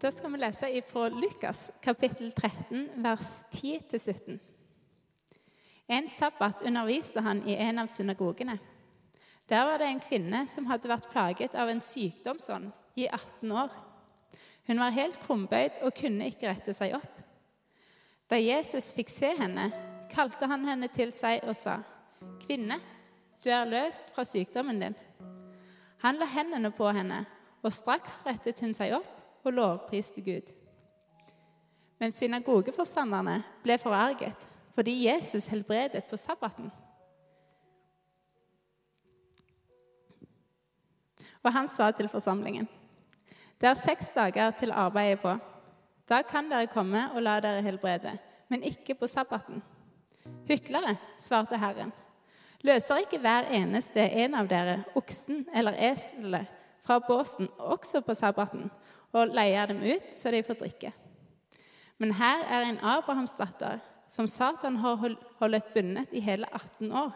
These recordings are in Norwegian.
Da skal vi lese fra Lukas kapittel 13, vers 10-17. En sabbat underviste han i en av synagogene. Der var det en kvinne som hadde vært plaget av en sykdomsånd i 18 år. Hun var helt krumbøyd og kunne ikke rette seg opp. Da Jesus fikk se henne, kalte han henne til seg og sa, 'Kvinne, du er løst fra sykdommen din.' Han la hendene på henne, og straks rettet hun seg opp og lovpriste Gud. Men synagogeforstanderne ble forarget fordi Jesus helbredet på sabbaten. Og han sa til forsamlingen.: Det er seks dager til arbeidet på. Da kan dere komme og la dere helbrede, men ikke på sabbaten. Hyklere, svarte Herren. Løser ikke hver eneste en av dere oksen eller eselet fra båsen også på sabbaten og leier dem ut så de får drikke? Men her er en Abrahams datter som Satan har holdt bundet i hele 18 år.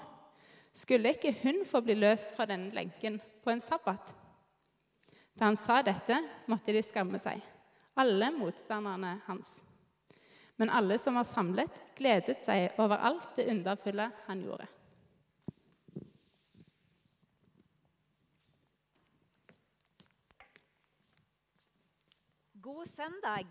Skulle ikke hun få bli løst fra denne lenken på en sabbat? Da han sa dette, måtte de skamme seg, alle motstanderne hans. Men alle som var samlet, gledet seg over alt det underfulle han gjorde. God søndag,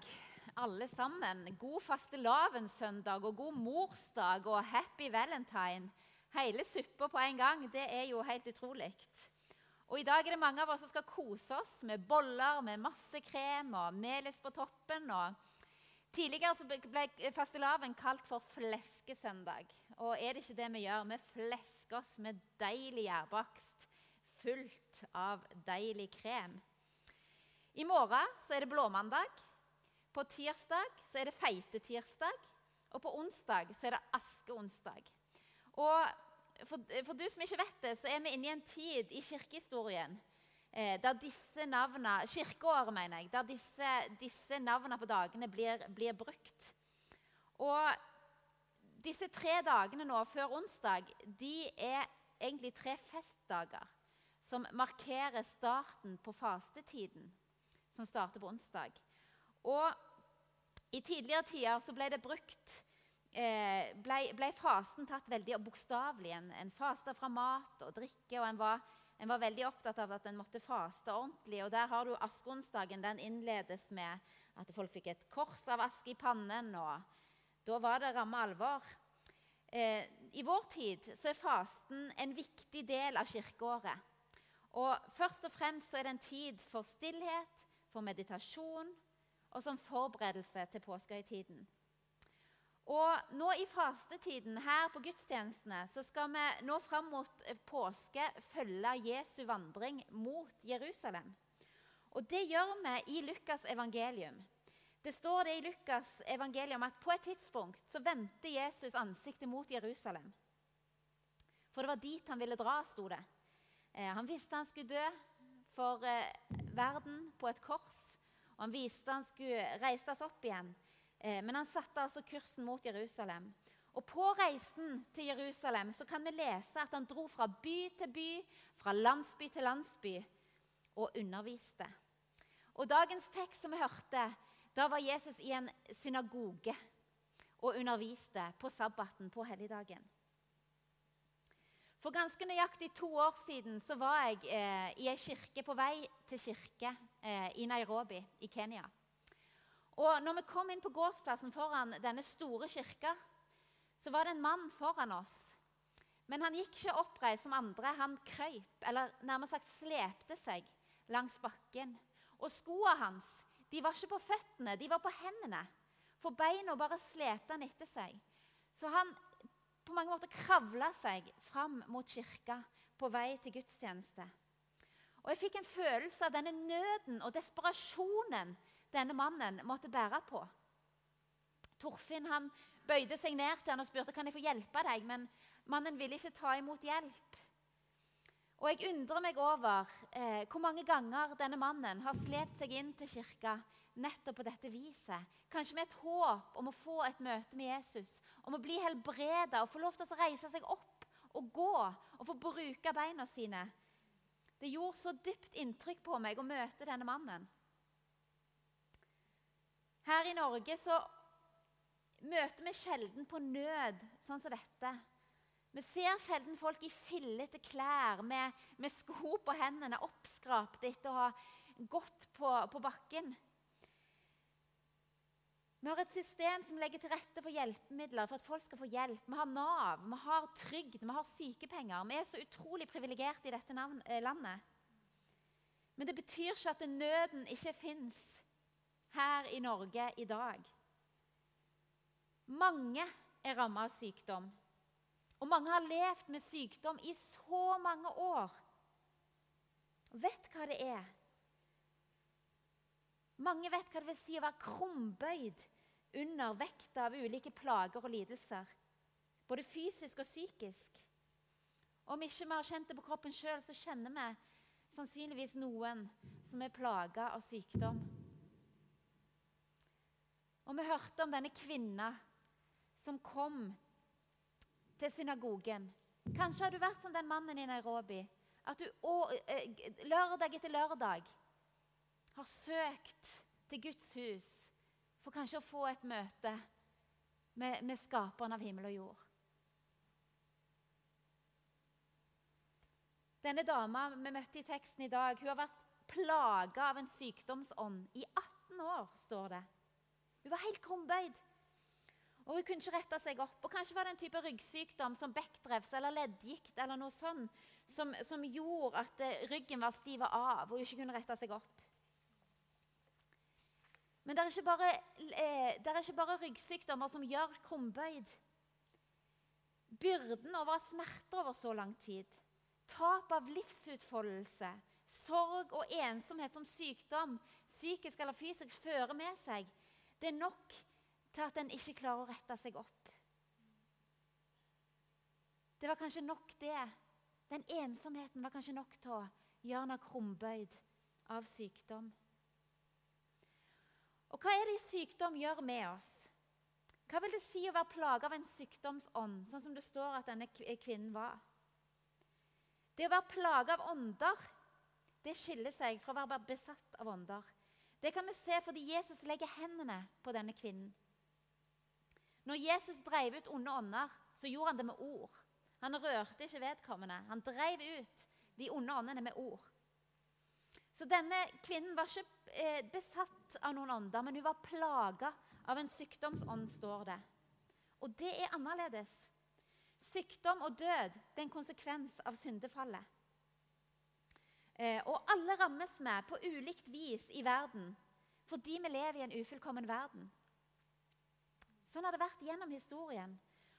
alle sammen. God fastelavnssøndag og god morsdag og happy valentine. Hele suppa på en gang. Det er jo helt utrolig. Og I dag er det mange av oss som skal kose oss med boller med masse krem og melis på toppen. og Tidligere ble fastelavn kalt for fleskesøndag. Og er det ikke det vi gjør? Vi flesker oss med deilig gjærbakst fullt av deilig krem. I morgen så er det blåmandag. På tirsdag så er det feitetirsdag. Og på onsdag så er det askeonsdag. Og for, for, du som ikke vet det, så er vi inne i en tid i kirkehistorien eh, der disse navnene, kirkeåret, mener jeg, der disse, disse navnene på dagene blir, blir, brukt. Og disse tre dagene nå før onsdag de er egentlig tre festdager som markerer starten på fastetiden som starter på onsdag. Og I tidligere tider så ble det brukt eh, ble, ble, fasten tatt veldig bokstavelig. En, en fasta fra mat og drikke. og en var, en var, veldig opptatt av at en måtte faste ordentlig. og Der har du askeonsdagen. Den innledes med at folk fikk et kors av aske i pannen. og Da var det ramme alvor. Eh, I vår tid så er fasten en viktig del av kirkeåret. Og Først og fremst så er det en tid for stillhet, for meditasjon og som forberedelse til påskehøytiden. Og nå i fastetiden her på gudstjenestene så skal vi nå fram mot påske følge Jesu vandring mot Jerusalem. Og det gjør vi i Lukas evangelium. Det står det i Lukas evangelium at på et tidspunkt så vendte Jesus ansiktet mot Jerusalem. For det var dit han ville dra, sto det. Eh, han visste han skulle dø for eh, verden på et kors. Og han viste han skulle reistes opp igjen. Eh, men han satte altså kursen mot Jerusalem. Og På reisen til Jerusalem så kan vi lese at han dro fra by til by, fra landsby til landsby, og underviste. Og Dagens tekst som vi hørte, da var Jesus i en synagoge og underviste på sabbaten, på helligdagen. For ganske nøyaktig to år siden så var jeg eh, i ei kirke på vei til kirke eh, i Nairobi i Kenya. Og når vi kom inn på gårdsplassen foran denne store kirka, så var det en mann foran oss. Men han gikk ikke oppreist som andre. Han krøyp, eller nærmest sagt slepte seg, langs bakken. Og skoene hans de var ikke på føttene, de var på hendene. For beina bare slepte han etter seg. Så han på mange måter kravla seg fram mot kirka på vei til gudstjeneste. Og Jeg fikk en følelse av denne nøden og desperasjonen denne mannen måtte bære på. Torfinn han bøyde seg ned til han og spurte kan jeg få hjelpe deg, men mannen ville ikke ta imot hjelp. Og Jeg undrer meg over eh, hvor mange ganger denne mannen har slept seg inn til kirka nettopp på dette viset. Kanskje med et håp om å få et møte med Jesus, om å bli helbreda og få lov til å reise seg opp og gå og få bruke beina sine. Det gjorde så dypt inntrykk på meg å møte denne mannen. Her i Norge så møter vi sjelden på nød sånn som dette. Vi ser sjelden folk i fillete klær med, med sko på hendene, oppskrapt etter å ha gått på, på bakken. Vi har et system som legger til rette for hjelpemidler for at folk skal få hjelp. Vi har Nav, vi har trygd, vi har sykepenger. Vi er så utrolig privilegerte i dette eh, landet. Men det betyr ikke at nøden ikke fins her i Norge i dag. Mange er rammet av sykdom. Og mange har levd med sykdom i så mange år. Vet hva det er. Mange vet hva det vil si å være krumbøyd under vekta av ulike plager og lidelser. Både fysisk og psykisk. Om ikke vi har kjent det på kroppen sjøl, så kjenner vi sannsynligvis noen som er plaga av sykdom. Og vi hørte om denne kvinna som kom til synagogen. Kanskje har du vært som den mannen i Nairobi. At du eh, lørdag etter lørdag har søkt til Guds hus for kanskje å få et møte med, med skaperen av himmel og jord. Denne dama vi møtte i teksten i dag, hun har vært plaga av en sykdomsånd i 18 år, står det. Hun var helt krumbøyd. Og Hun kunne ikke rette seg opp. Og Kanskje var det en type ryggsykdom som bekkdrevs eller leddgikt eller noe sånt, som, som gjorde at eh, ryggen var stiva av og hun ikke kunne rette seg opp. Men det er ikke bare, eh, er ikke bare ryggsykdommer som gjør krumbøyd. Byrden over at smerter over så lang tid, tap av livsutfoldelse, sorg og ensomhet som sykdom, psykisk eller fysisk, fører med seg, det er nok til at en ikke klarer å rette seg opp. Det var kanskje nok, det. Den ensomheten var kanskje nok til å gjøre noe krumbøyd av sykdom. Og hva er det sykdom gjør med oss? Hva vil det si å være plaga av en sykdomsånd, sånn som det står at denne kvinnen var? Det å være plaga av ånder det skiller seg fra å være besatt av ånder. Det kan vi se fordi Jesus legger hendene på denne kvinnen. Når Jesus drev ut onde ånder, så gjorde han det med ord. Han rørte ikke vedkommende. Han drev ut de onde åndene med ord. Så denne kvinnen var ikke eh, besatt av noen ånder, men hun var plaga av en sykdomsånd, står det. Og det er annerledes. Sykdom og død det er en konsekvens av syndefallet. Eh, og alle rammes med på ulikt vis i verden fordi vi lever i en ufullkommen verden. Sånn har det vært gjennom historien.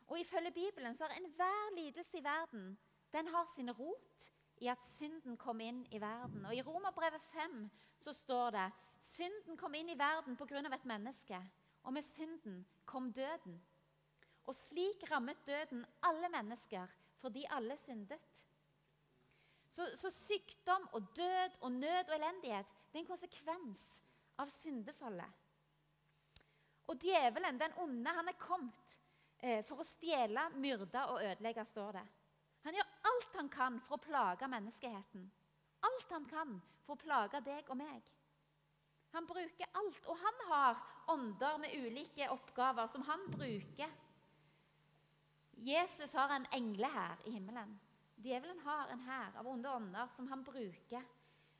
Og Ifølge Bibelen så har enhver lidelse i verden den har sin rot i at synden kom inn i verden. Og I Romerbrevet 5 så står det synden kom inn i verden pga. et menneske. Og med synden kom døden. Og slik rammet døden alle mennesker fordi alle syndet. Så, så sykdom og død og nød og elendighet det er en konsekvens av syndefallet. Og djevelen, den onde, han er kommet eh, for å stjele, myrde og ødelegge, står det. Han gjør alt han kan for å plage menneskeheten. Alt han kan for å plage deg og meg. Han bruker alt, og han har ånder med ulike oppgaver som han bruker. Jesus har en englehær i himmelen. Djevelen har en hær av onde ånder som han bruker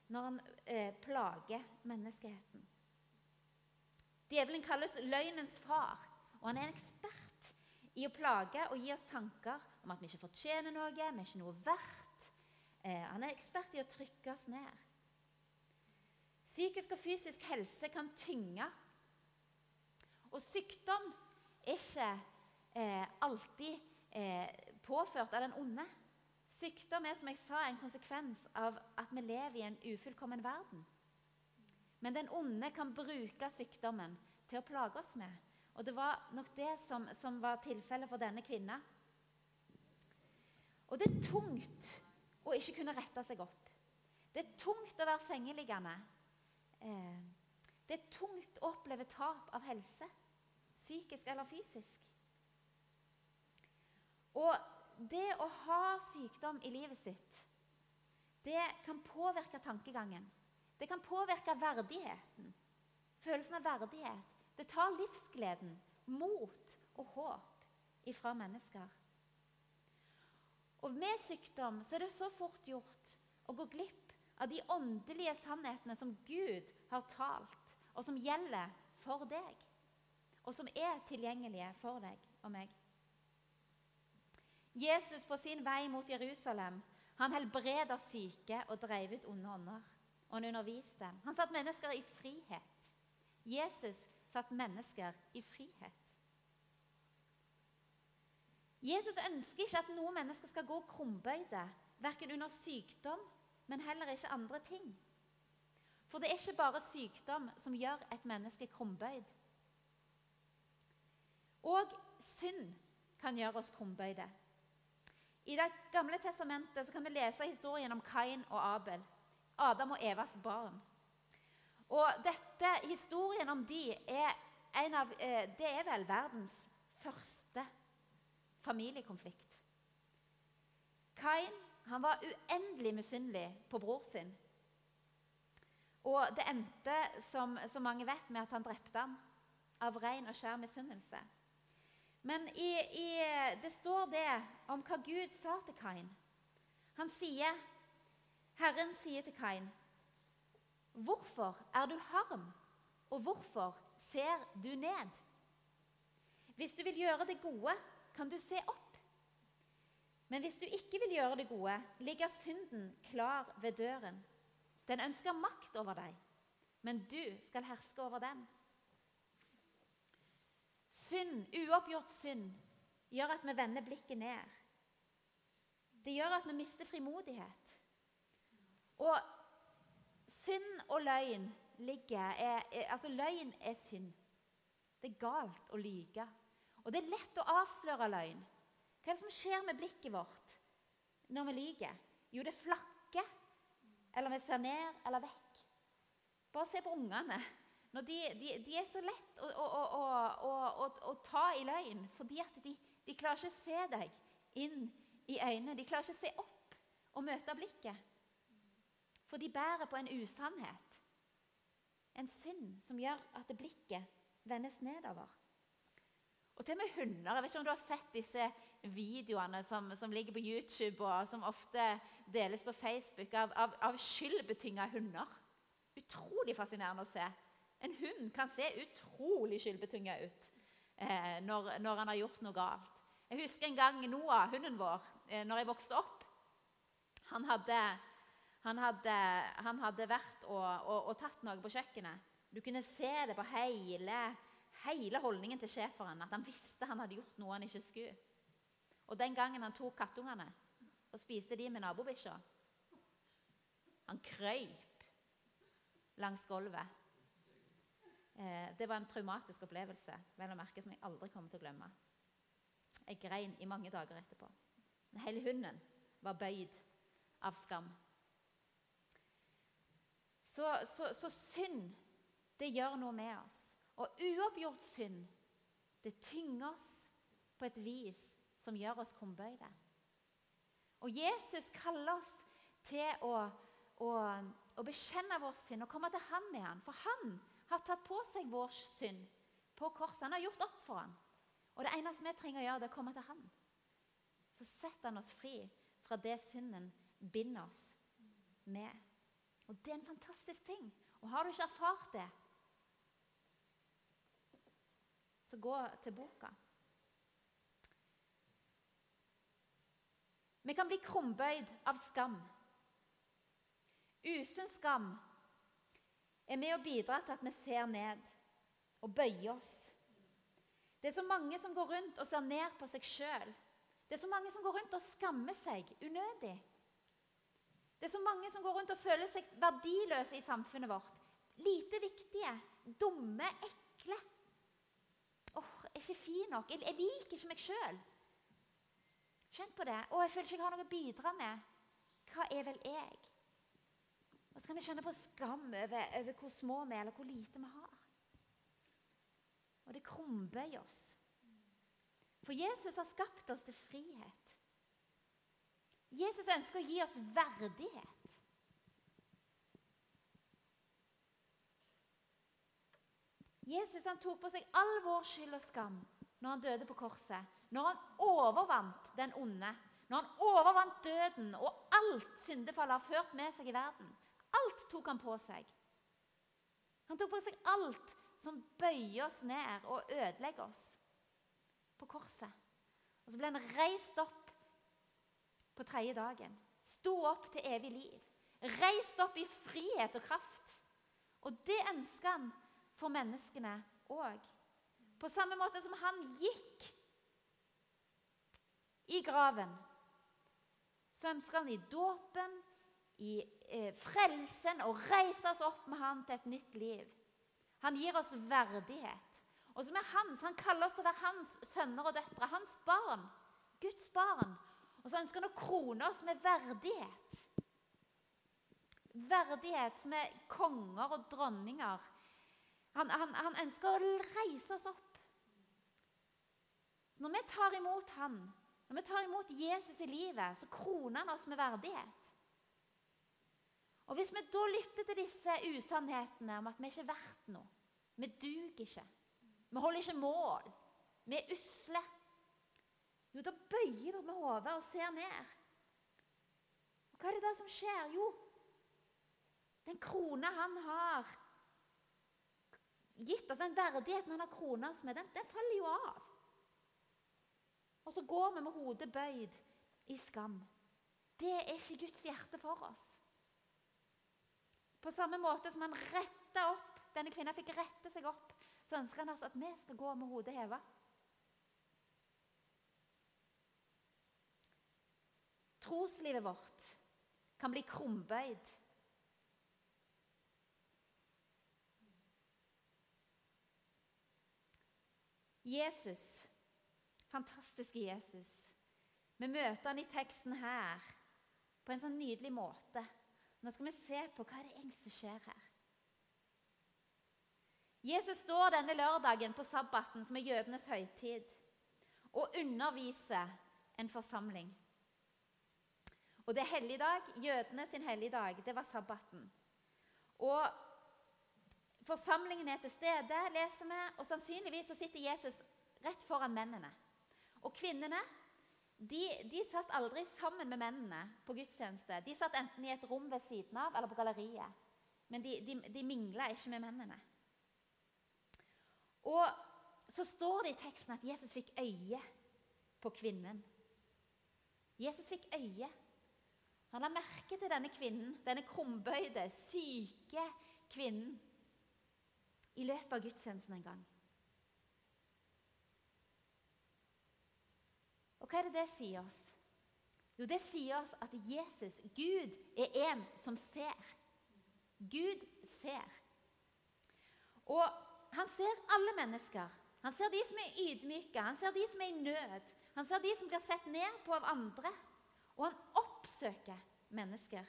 når han eh, plager menneskeheten. Djevelen kalles løgnens far, og han er en ekspert i å plage og gi oss tanker om at vi ikke fortjener noe, vi er ikke noe verdt. Eh, han er ekspert i å trykke oss ned. Psykisk og fysisk helse kan tynge. Og sykdom er ikke eh, alltid eh, påført av den onde. Sykdom er som jeg sa, en konsekvens av at vi lever i en ufullkommen verden. Men den onde kan bruke sykdommen til å plage oss med. Og det var nok det som, som var tilfellet for denne kvinna. Og det er tungt å ikke kunne rette seg opp. Det er tungt å være sengeliggende. Eh, det er tungt å oppleve tap av helse, psykisk eller fysisk. Og det å ha sykdom i livet sitt, det kan påvirke tankegangen. Det kan påvirke verdigheten. Følelsen av verdighet. Det tar livsgleden, mot og håp ifra mennesker. Og med sykdom så er det så fort gjort å gå glipp av de åndelige sannhetene som Gud har talt, og som gjelder for deg, og som er tilgjengelige for deg og meg. Jesus på sin vei mot Jerusalem han helbreda syke og dreiv ut onde ånder. Og han underviste. Han satte mennesker i frihet. Jesus satte mennesker i frihet. Jesus ønsker ikke at noen mennesker skal gå krumbøyde, verken under sykdom, men heller ikke andre ting. For det er ikke bare sykdom som gjør et menneske krumbøyd. Og synd kan gjøre oss krumbøyde. I Det gamle testamentet kan vi lese historien om Kain og Abel. Adam og Evas barn. Og dette, Historien om de er, av, eh, det er vel verdens første familiekonflikt. Kain han var uendelig misunnelig på bror sin. Og det endte, som, som mange vet, med at han drepte ham av ren og skjær misunnelse. Men i, i, det står det om hva Gud sa til Kain. Han sier, Herren sier til Kain, 'Hvorfor er du harm, og hvorfor ser du ned?' Hvis du vil gjøre det gode, kan du se opp. Men hvis du ikke vil gjøre det gode, ligger synden klar ved døren. Den ønsker makt over deg, men du skal herske over den. Synd, uoppgjort synd, gjør at vi vender blikket ned. Det gjør at vi mister frimodighet. Og synd og løgn ligger er, er, Altså, løgn er synd. Det er galt å lyge. Og det er lett å avsløre løgn. Hva er det som skjer med blikket vårt når vi lyver? Jo, det flakker. Eller vi ser ned eller vekk. Bare se på ungene. De, de, de, er så lett å, å, å, å, ta i løgn fordi at de, de klarer ikke å se deg inn i øynene. De klarer ikke å se opp og møte blikket. For de bærer på en usannhet. En synd som gjør at blikket vendes nedover. Og til og med hunder. Jeg vet ikke om du har sett disse videoene som, som ligger på YouTube, og som ofte deles på Facebook, av, av, av skyldbetynga hunder. Utrolig fascinerende å se. En hund kan se utrolig skyldbetynga ut eh, når, når, han har gjort noe galt. Jeg husker en gang Noah, hunden vår, eh, når jeg vokste opp. Han hadde, han hadde, han hadde vært og, og, og, tatt noe på kjøkkenet. Du kunne se det på hele, hele holdningen til schæferen, at han visste han hadde gjort noe han ikke skulle. Og den gangen han tok kattungene og spiste de med nabobikkja Han krøyp langs gulvet Eh, det var en traumatisk opplevelse vel å merke, som jeg aldri kommer til å glemme. Jeg grein i mange dager etterpå. Hele hunden var bøyd av skam. Så, så, så synd, det gjør noe med oss. Og uoppgjort synd, det tynger oss på et vis som gjør oss krumbøyde. Og Jesus kaller oss til å, å, å bekjenne vår synd og komme til Han med Han. For Han har tatt på seg vår synd på korset. Han har gjort opp for han. Og det eneste vi trenger å gjøre, det er å komme til han. Så setter han oss fri fra det synden binder oss med. Og det er en fantastisk ting. Og har du ikke erfart det, så gå til boka. Vi kan bli krumbøyd av skam. Usunn skam er med å bidra til at vi ser ned og bøyer oss. Det er så mange som går rundt og ser ned på seg sjøl. Det er så mange som går rundt og skammer seg unødig. Det er så mange som går rundt og føler seg verdiløse i samfunnet vårt. Lite viktige, dumme, ekle. Åh, oh, er ikke fin nok. Jeg, jeg liker ikke meg sjøl. Kjenn på det. Å, jeg føler ikke jeg har noe å bidra med. Hva er vel jeg? Og så kan vi kjenne på skam over, over hvor små vi er, eller hvor lite vi har. Og det krumbøyer oss. For Jesus har skapt oss til frihet. Jesus ønsker å gi oss verdighet. Jesus han tok på seg all vår skyld og skam når han døde på korset. Når han overvant den onde. Når han overvant døden og alt syndefallet har ført med seg i verden. Alt tok han på seg. Han tok på seg alt som bøyer oss ned og ødelegger oss på korset. Og så ble han reist opp på tredje dagen. Sto opp til evig liv. Reist opp i frihet og kraft. Og det ønsker han for menneskene òg. På samme måte som han gikk i graven, så ønsker han i dåpen, i eh, frelsen, å reise oss opp med han til et nytt liv. Han gir oss verdighet. Og som er hans, Han kaller oss til å være hans sønner og døtre, hans barn. Guds barn. Og så ønsker han å krone oss med verdighet. Verdighet som er konger og dronninger. Han, han, han ønsker å reise oss opp. Så når vi tar imot han, når vi tar imot Jesus i livet, så kroner han oss med verdighet. Og Hvis vi da lytter til disse usannhetene om at vi ikke er verdt noe, vi duger ikke, vi holder ikke mål, vi er usle da bøyer vi hodet og ser ned. Og Hva er det da som skjer? Jo, den krona han har gitt oss, den verdigheten han har krona oss med, den, den faller jo av. Og så går vi med hodet bøyd i skam. Det er ikke Guds hjerte for oss. På samme måte som han retta opp denne kvinnen fikk rette seg opp, så ønsker han altså at vi skal gå med hodet heva. Troslivet vårt kan bli krumbøyd Jesus, fantastiske Jesus. Vi møter han i teksten her på en sånn nydelig måte. Nå skal vi se på hva det egentlig som skjer her. Jesus står denne lørdagen på sabbaten, som er jødenes høytid, og underviser en forsamling. Og det er helligdag, jødene sin helligdag, det var sabbaten. Og Forsamlingen er til stede, leser vi, og sannsynligvis så sitter Jesus rett foran mennene. Og kvinnene de, de, satt aldri sammen med mennene på gudstjeneste. De satt enten i et rom ved siden av eller på galleriet. Men de, de, de mingla ikke med mennene. Og så står det i teksten at Jesus fikk øye på kvinnen. Jesus fikk øye. Han la merke til denne kvinnen, denne krumbøyde, syke kvinnen i løpet av gudstjenesten en gang. Og hva er det det sier oss? Jo, det sier oss at Jesus, Gud, er en som ser. Gud ser. Og han ser alle mennesker. Han ser de som er ydmyke, han ser de som er i nød. Han ser de som blir sett ned på av andre. Og han oppsøker mennesker.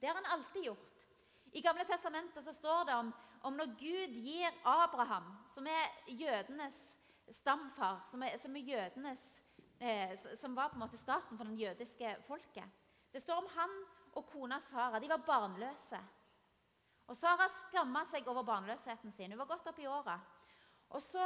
Det har han alltid gjort. I Gamle testamentet så står det om, om når Gud gir Abraham, som er jødenes stamfar, som, er, som, er jødenes, eh, som var på en måte starten for den jødiske folket Det står om han og kona Sara. De var barnløse. Og Sara skamma seg over barnløsheten sin. Hun var godt opp i åra. Og så,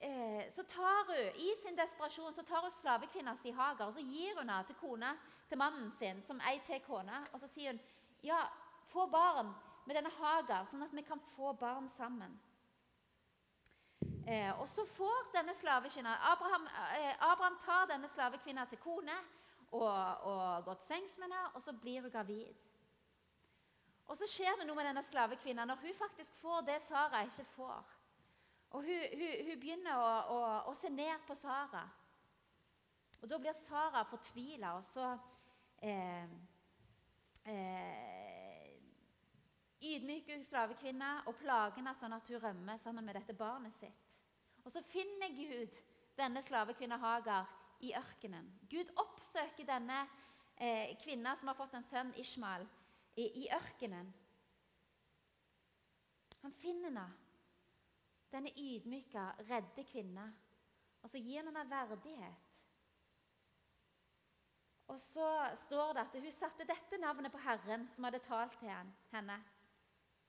eh, så, tar hun, I sin desperasjon så tar hun slavekvinna si Hagar og så gir hun henne til kona til mannen sin, som ei til kone. Og så sier hun ja, få barn med denne Hagar, sånn at vi kan få barn sammen. Eh, og så får denne slavekvinna Abraham, eh, Abraham, tar denne slavekvinna til kone og, og går til sengs med henne, og så blir hun gravid. Og så skjer det noe med denne slavekvinna når hun faktisk får det Sara ikke får. Og hun, hun, hun begynner å, å, å, se ned på Sara. Og da blir Sara fortvila, og så eh, eh, ydmyker hun slavekvinna og plager henne sånn at hun rømmer sammen med dette barnet sitt. Og så finner Gud denne slavekvinna Hagar i ørkenen. Gud oppsøker denne eh, kvinna som har fått en sønn, Ishmael, i, i ørkenen. Han finner henne, denne ydmyka, redde kvinna, og så gir han henne verdighet. Og så står det at hun satte dette navnet på Herren som hadde talt til henne.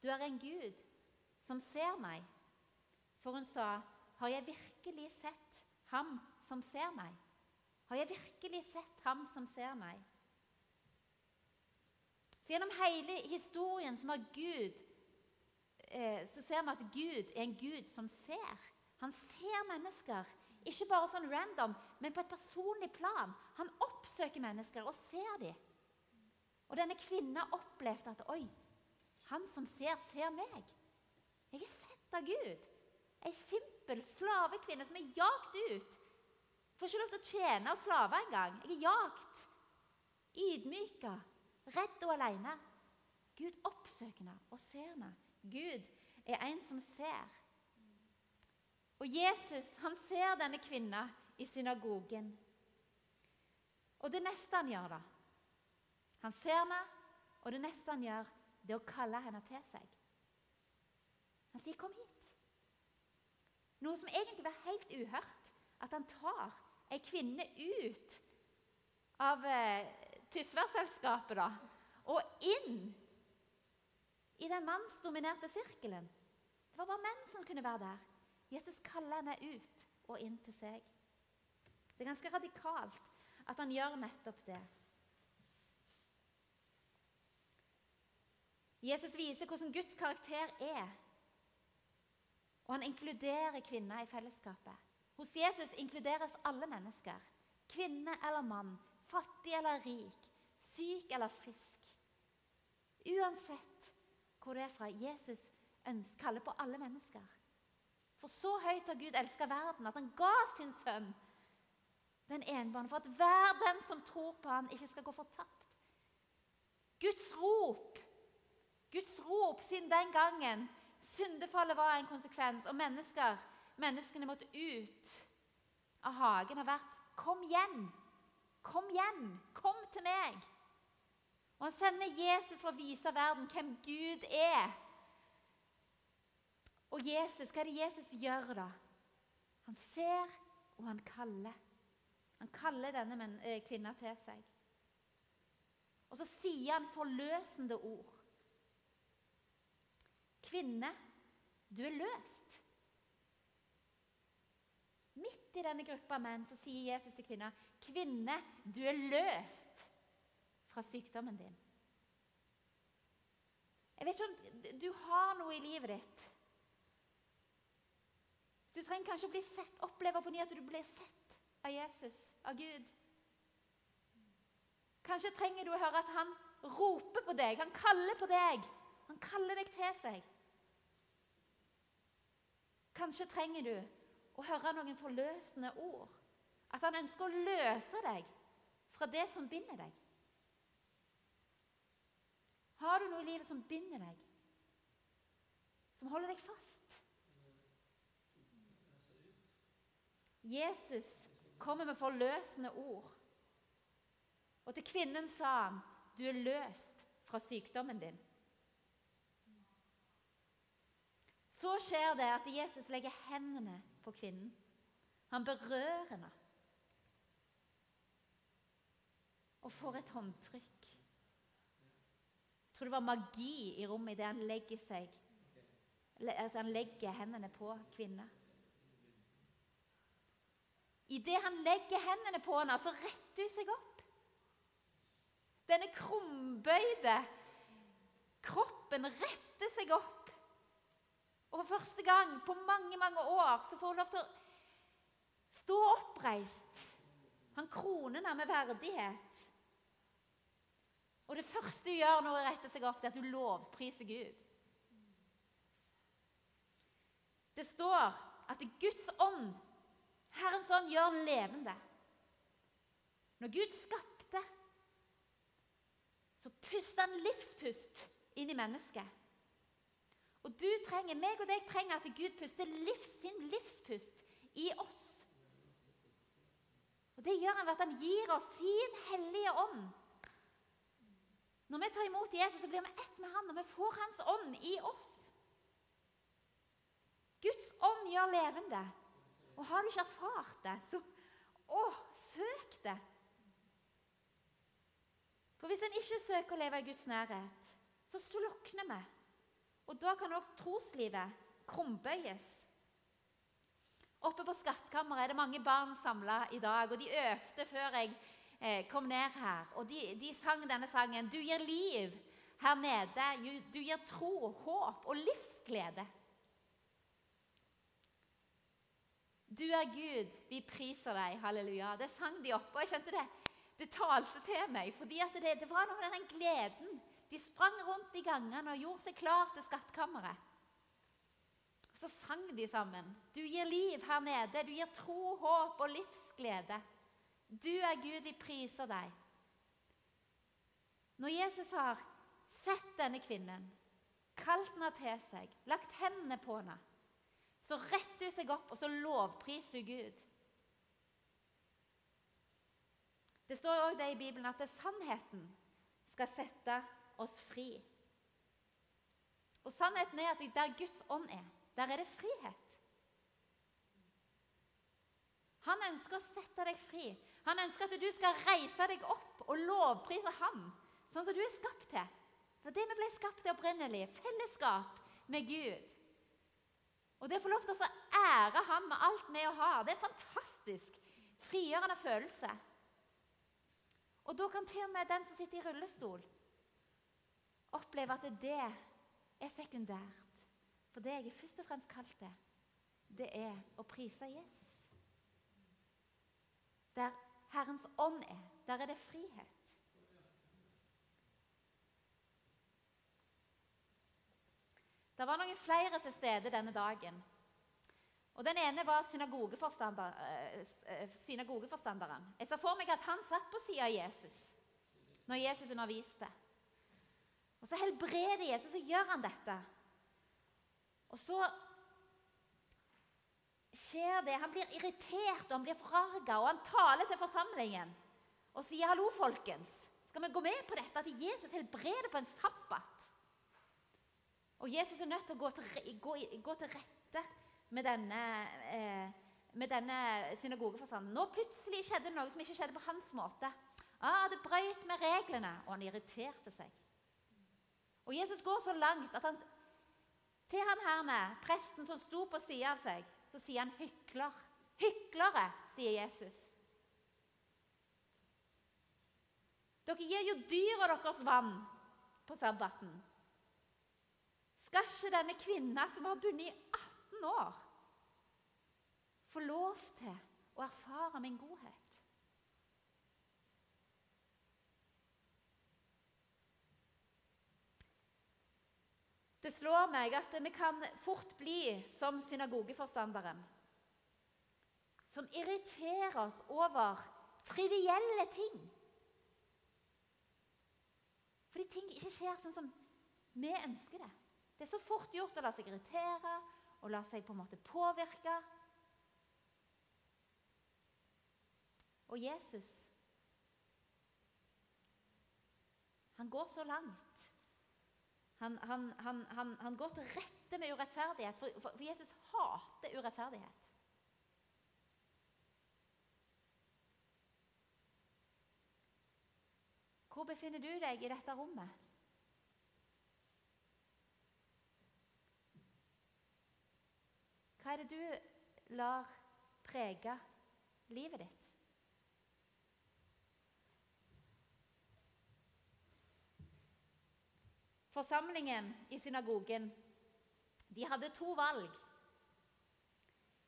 Du er en Gud som ser meg. For hun sa, Har jeg virkelig sett ham som ser meg? Har jeg virkelig sett ham som ser meg? Så Gjennom hele historien som har Gud, så ser vi at Gud er en Gud som ser. Han ser mennesker, ikke bare sånn random, men på et personlig plan. Han oppsøker mennesker og ser dem. Og denne kvinna opplevde at Oi, han som ser, ser meg. Jeg er sett av Gud. Ei simpel slavekvinne som er jagt ut. Får ikke lov til å tjene og slave engang. Jeg er jagt. Ydmyka. Redd og alene. Gud oppsøker henne og ser henne. Gud er en som ser. Og Jesus han ser denne kvinna i synagogen. Og det neste han gjør, da Han ser henne, og det neste han gjør, det er å kalle henne til seg. Han sier, 'Kom hit'. Noe som egentlig var helt uhørt. At han tar ei kvinne ut av eh, Tysværselskapet og inn i den mannsdominerte sirkelen. Det var bare menn som kunne være der. Jesus kaller henne ut og inn til seg. Det er ganske radikalt at han gjør nettopp det. Jesus viser hvordan Guds karakter er. Og han inkluderer kvinner i fellesskapet. Hos Jesus inkluderes alle mennesker. Kvinne eller mann, fattig eller rik, syk eller frisk. Uansett hvor det er fra. Jesus ønsker, kaller på alle mennesker. For så høyt har Gud elska verden at han ga sin sønn den enbårne, for at hver den som tror på han ikke skal gå fortapt. Guds rop, Guds rop siden den gangen syndefallet var en konsekvens, og mennesker, menneskene måtte ut av hagen, har vært 'Kom hjem! Kom hjem! Kom til meg!' Og Han sender Jesus for å vise verden hvem Gud er. Og Jesus, hva er det Jesus gjør, da? Han ser, og han kaller. Han kaller denne eh, kvinna til seg. Og så sier han forløsende ord. Kvinne, du er løst. Midt i denne gruppa menn så sier Jesus til kvinna, 'Kvinne, du er løst fra sykdommen din'. Jeg vet ikke om du har noe i livet ditt. Du trenger kanskje å bli sett, oppleve på ny at du blir sett av Jesus, av Gud. Kanskje trenger du å høre at han roper på deg, han kaller på deg. Han kaller deg til seg. Kanskje trenger du å høre noen forløsende ord. At han ønsker å løse deg fra det som binder deg. Har du noe i livet som binder deg, som holder deg fast? Jesus kommer med forløsende ord. Og til kvinnen sa han, 'Du er løst fra sykdommen din'. Så skjer det at Jesus legger hendene på kvinnen. Han berører henne. Og får et håndtrykk. Tror det var magi i rommet idet han legger seg altså han legger hendene på kvinnen. Idet han legger hendene på henne, så retter hun seg opp. Denne krumbøyde kroppen retter seg opp. Og for første gang på mange mange år så får hun lov til å stå oppreist. Han kroner henne med verdighet. Og det første du gjør når hun retter seg opp, det er at du lovpriser Gud. Det står at Guds ånd, Herrens ånd, gjør levende. Når Gud skapte, så pustet han livspust inn i mennesket. Og du trenger, meg og deg trenger at Gud puster livs, sin livspust i oss. Og Det gjør han ved at han gir oss sin hellige ånd. Når vi tar imot Jesus, så blir vi ett med han, og vi får hans ånd i oss. Guds ånd gjør levende. Og har du ikke erfart det, så å, søk det. For hvis en ikke søker å leve i Guds nærhet, så slukner vi. Og da kan også troslivet krumbøyes. Oppe på skattkammeret er det mange barn samla i dag, og de øvde før jeg kom ned her. Og de, de sang denne sangen. Du gir liv her nede. Du gir tro, håp og livsglede. Du er Gud, vi priser deg. Halleluja. Det sang de oppe, og jeg skjønte det. Det talte til meg, fordi det, det, var noe med den gleden. De sprang rundt i gangene og gjorde seg klar til skattkammeret. Så sang de sammen. Du gir liv her nede. Du gir tro, håp og livsglede. Du er Gud, vi priser deg. Når Jesus har sett denne kvinnen, kalt henne til seg, lagt hendene på henne, så retter hun seg opp og så lovpriser hun Gud. Det står òg det i Bibelen at det er sannheten skal sette oss fri. Og Sannheten er at der Guds ånd er, der er det frihet. Han ønsker å sette deg fri. Han ønsker at du skal reise deg opp og lovprise ham, sånn som du er skapt til. For det vi ble skapt til opprinnelig, fellesskap med Gud. Og det å få lov til å ære ham med alt vi har, det er en fantastisk frigjørende følelse. Og da kan til og med den som sitter i rullestol, oppleve at det er sekundært. For det jeg først og fremst kalt det, det er å prise Jesus. Der Herrens ånd er, der er det frihet. Det var noen flere til stede denne dagen. Og Den ene var synagogeforstander, eh, synagogeforstanderen. Jeg sa for meg at han satt på sida av Jesus når Jesus underviste. Og Så helbreder Jesus, og gjør han dette. Og så skjer det. Han blir irritert og han blir forarga, og han taler til forsamlingen og sier 'hallo, folkens'. Skal vi gå med på dette at Jesus helbreder på en sabbat? Og Jesus er nødt til å gå til, gå, gå til rette med denne, eh, med denne synagogeforstanden. Nå plutselig skjedde det noe som ikke skjedde på hans måte. Ah, det brøyt med reglene, og han irriterte seg. Og Jesus går så langt at han til han herne, presten som sto på sida av seg, så sier han 'hykler'. Hyklere, sier Jesus. Dere gir jo dyra deres vann på sabbaten. Skal ikke denne kvinna som har bundet i 18 år, få lov til å erfare min godhet? Det slår meg at vi kan fort bli som synagogeforstanderen. Som irriterer oss over trivielle ting. Fordi ting ikke skjer sånn som vi ønsker det. Det er så fort gjort å la seg irritere og la seg på en måte påvirke. Og Jesus Han går så langt han, han, han, han, går til rette med urettferdighet, for, for, Jesus hater urettferdighet. Hvor befinner du deg i dette rommet? Hva er det du lar prege livet ditt? Forsamlingen i synagogen de hadde to valg.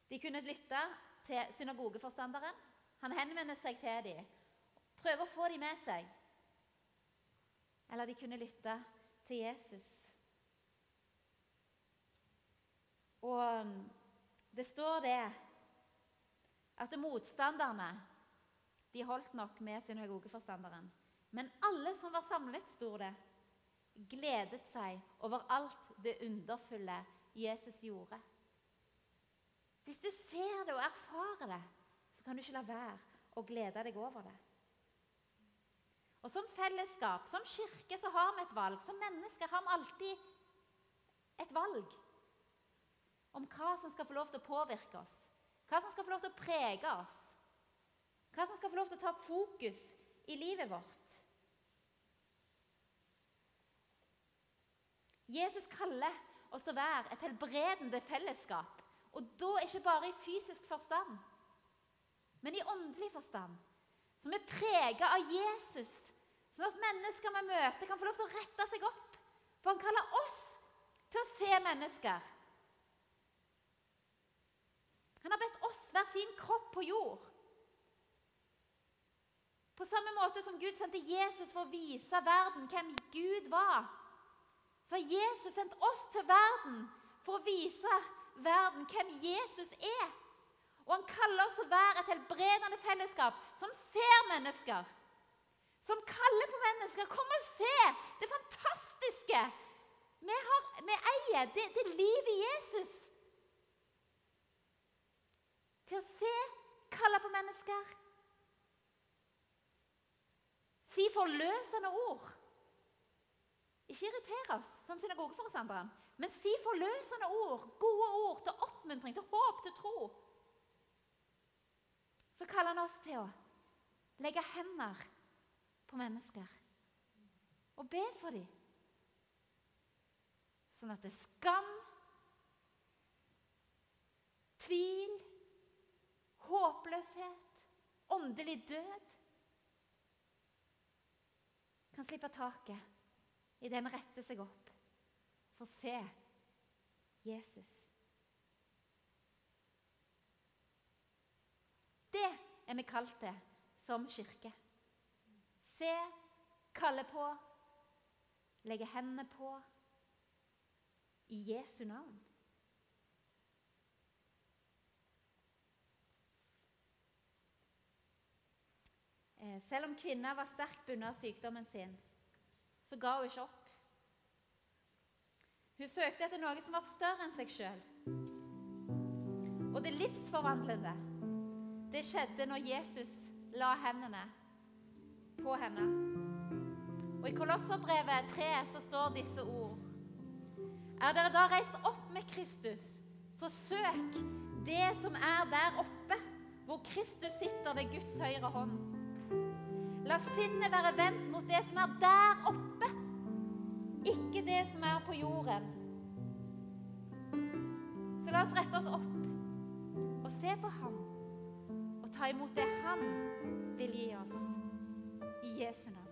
De kunne lytte til synagogeforstanderen. Han henvender seg til dem, prøver å få dem med seg. Eller de kunne lytte til Jesus. Og um, det står det at motstanderne de holdt nok med synagogeforstanderen. Men alle som var samlet, sto det, gledet seg over alt det underfulle Jesus gjorde. Hvis du ser det og erfarer det, så kan du ikke la være å glede deg over det. Og Som fellesskap, som kirke, så har vi et valg. Som mennesker har vi alltid et valg om hva som skal få lov til å påvirke oss, hva som skal få lov til å prege oss, hva som skal få lov til å ta fokus i livet vårt. Jesus kaller oss til å være et helbredende fellesskap. Og da ikke bare i fysisk forstand, men i åndelig forstand. Som er prega av Jesus, sånn at mennesker vi møter, kan få lov til å rette seg opp. For han kaller oss til å se mennesker. Han har bedt oss være sin kropp på jord. På samme måte som Gud sendte Jesus for å vise verden hvem Gud var, så har Jesus sendt oss til verden for å vise verden hvem Jesus er. Og han kaller oss til å være et helbredende fellesskap som ser mennesker. Som kaller på mennesker. Kom og se det fantastiske vi, har, vi eier. Det, det livet i Jesus. Til å se, kalle på mennesker. Si forløsende ord. Ikke irritere oss som synagogeforstanderen, men si forløsende ord, gode ord til oppmuntring, til håp, til tro. Så kaller han oss til å legge hender på mennesker og be for dem. Sånn at det er skam, tvil, håpløshet, åndelig død kan slippe taket idet vi retter seg opp for å se Jesus. Det er vi kalt til som kirke. Se, kalle på, legge hendene på i Jesu navn. Eh, selv om kvinner var sterkt bundet av sykdommen sin, så ga hun ikke opp. Hun søkte etter noe som var større enn seg sjøl. Og det livsforvandlende, det skjedde når Jesus la hendene på henne. Og I Kolosserbrevet 3 så står disse ord. Er dere da reist opp med Kristus, så søk det som er der oppe, hvor Kristus sitter ved Guds høyre hånd. La sinnet være vendt mot det som er der oppe, ikke det som er på jorden. Så la oss rette oss opp og se på ham og ta imot det han vil gi oss i Jesu navn.